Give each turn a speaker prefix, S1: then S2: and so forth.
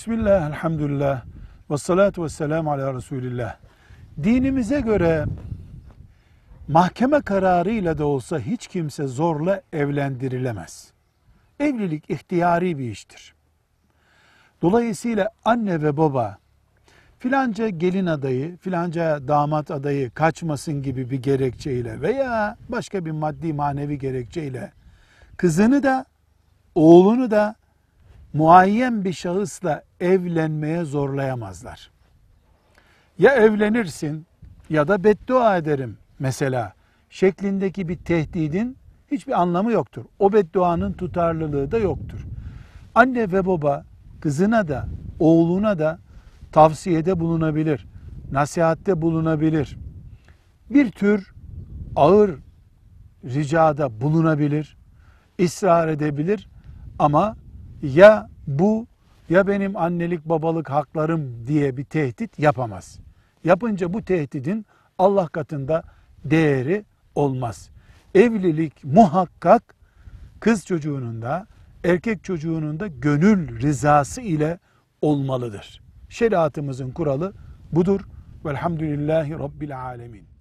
S1: Bismillah, elhamdülillah, ve salatu ve selamu ala Resulillah. Dinimize göre mahkeme kararıyla da olsa hiç kimse zorla evlendirilemez. Evlilik ihtiyari bir iştir. Dolayısıyla anne ve baba filanca gelin adayı, filanca damat adayı kaçmasın gibi bir gerekçeyle veya başka bir maddi manevi gerekçeyle kızını da oğlunu da muayyen bir şahısla evlenmeye zorlayamazlar. Ya evlenirsin ya da beddua ederim mesela şeklindeki bir tehdidin hiçbir anlamı yoktur. O bedduanın tutarlılığı da yoktur. Anne ve baba kızına da oğluna da tavsiyede bulunabilir, nasihatte bulunabilir. Bir tür ağır ricada bulunabilir, ısrar edebilir ama ya bu ya benim annelik babalık haklarım diye bir tehdit yapamaz. Yapınca bu tehdidin Allah katında değeri olmaz. Evlilik muhakkak kız çocuğunun da erkek çocuğunun da gönül rızası ile olmalıdır. Şeriatımızın kuralı budur. Velhamdülillahi Rabbil Alemin.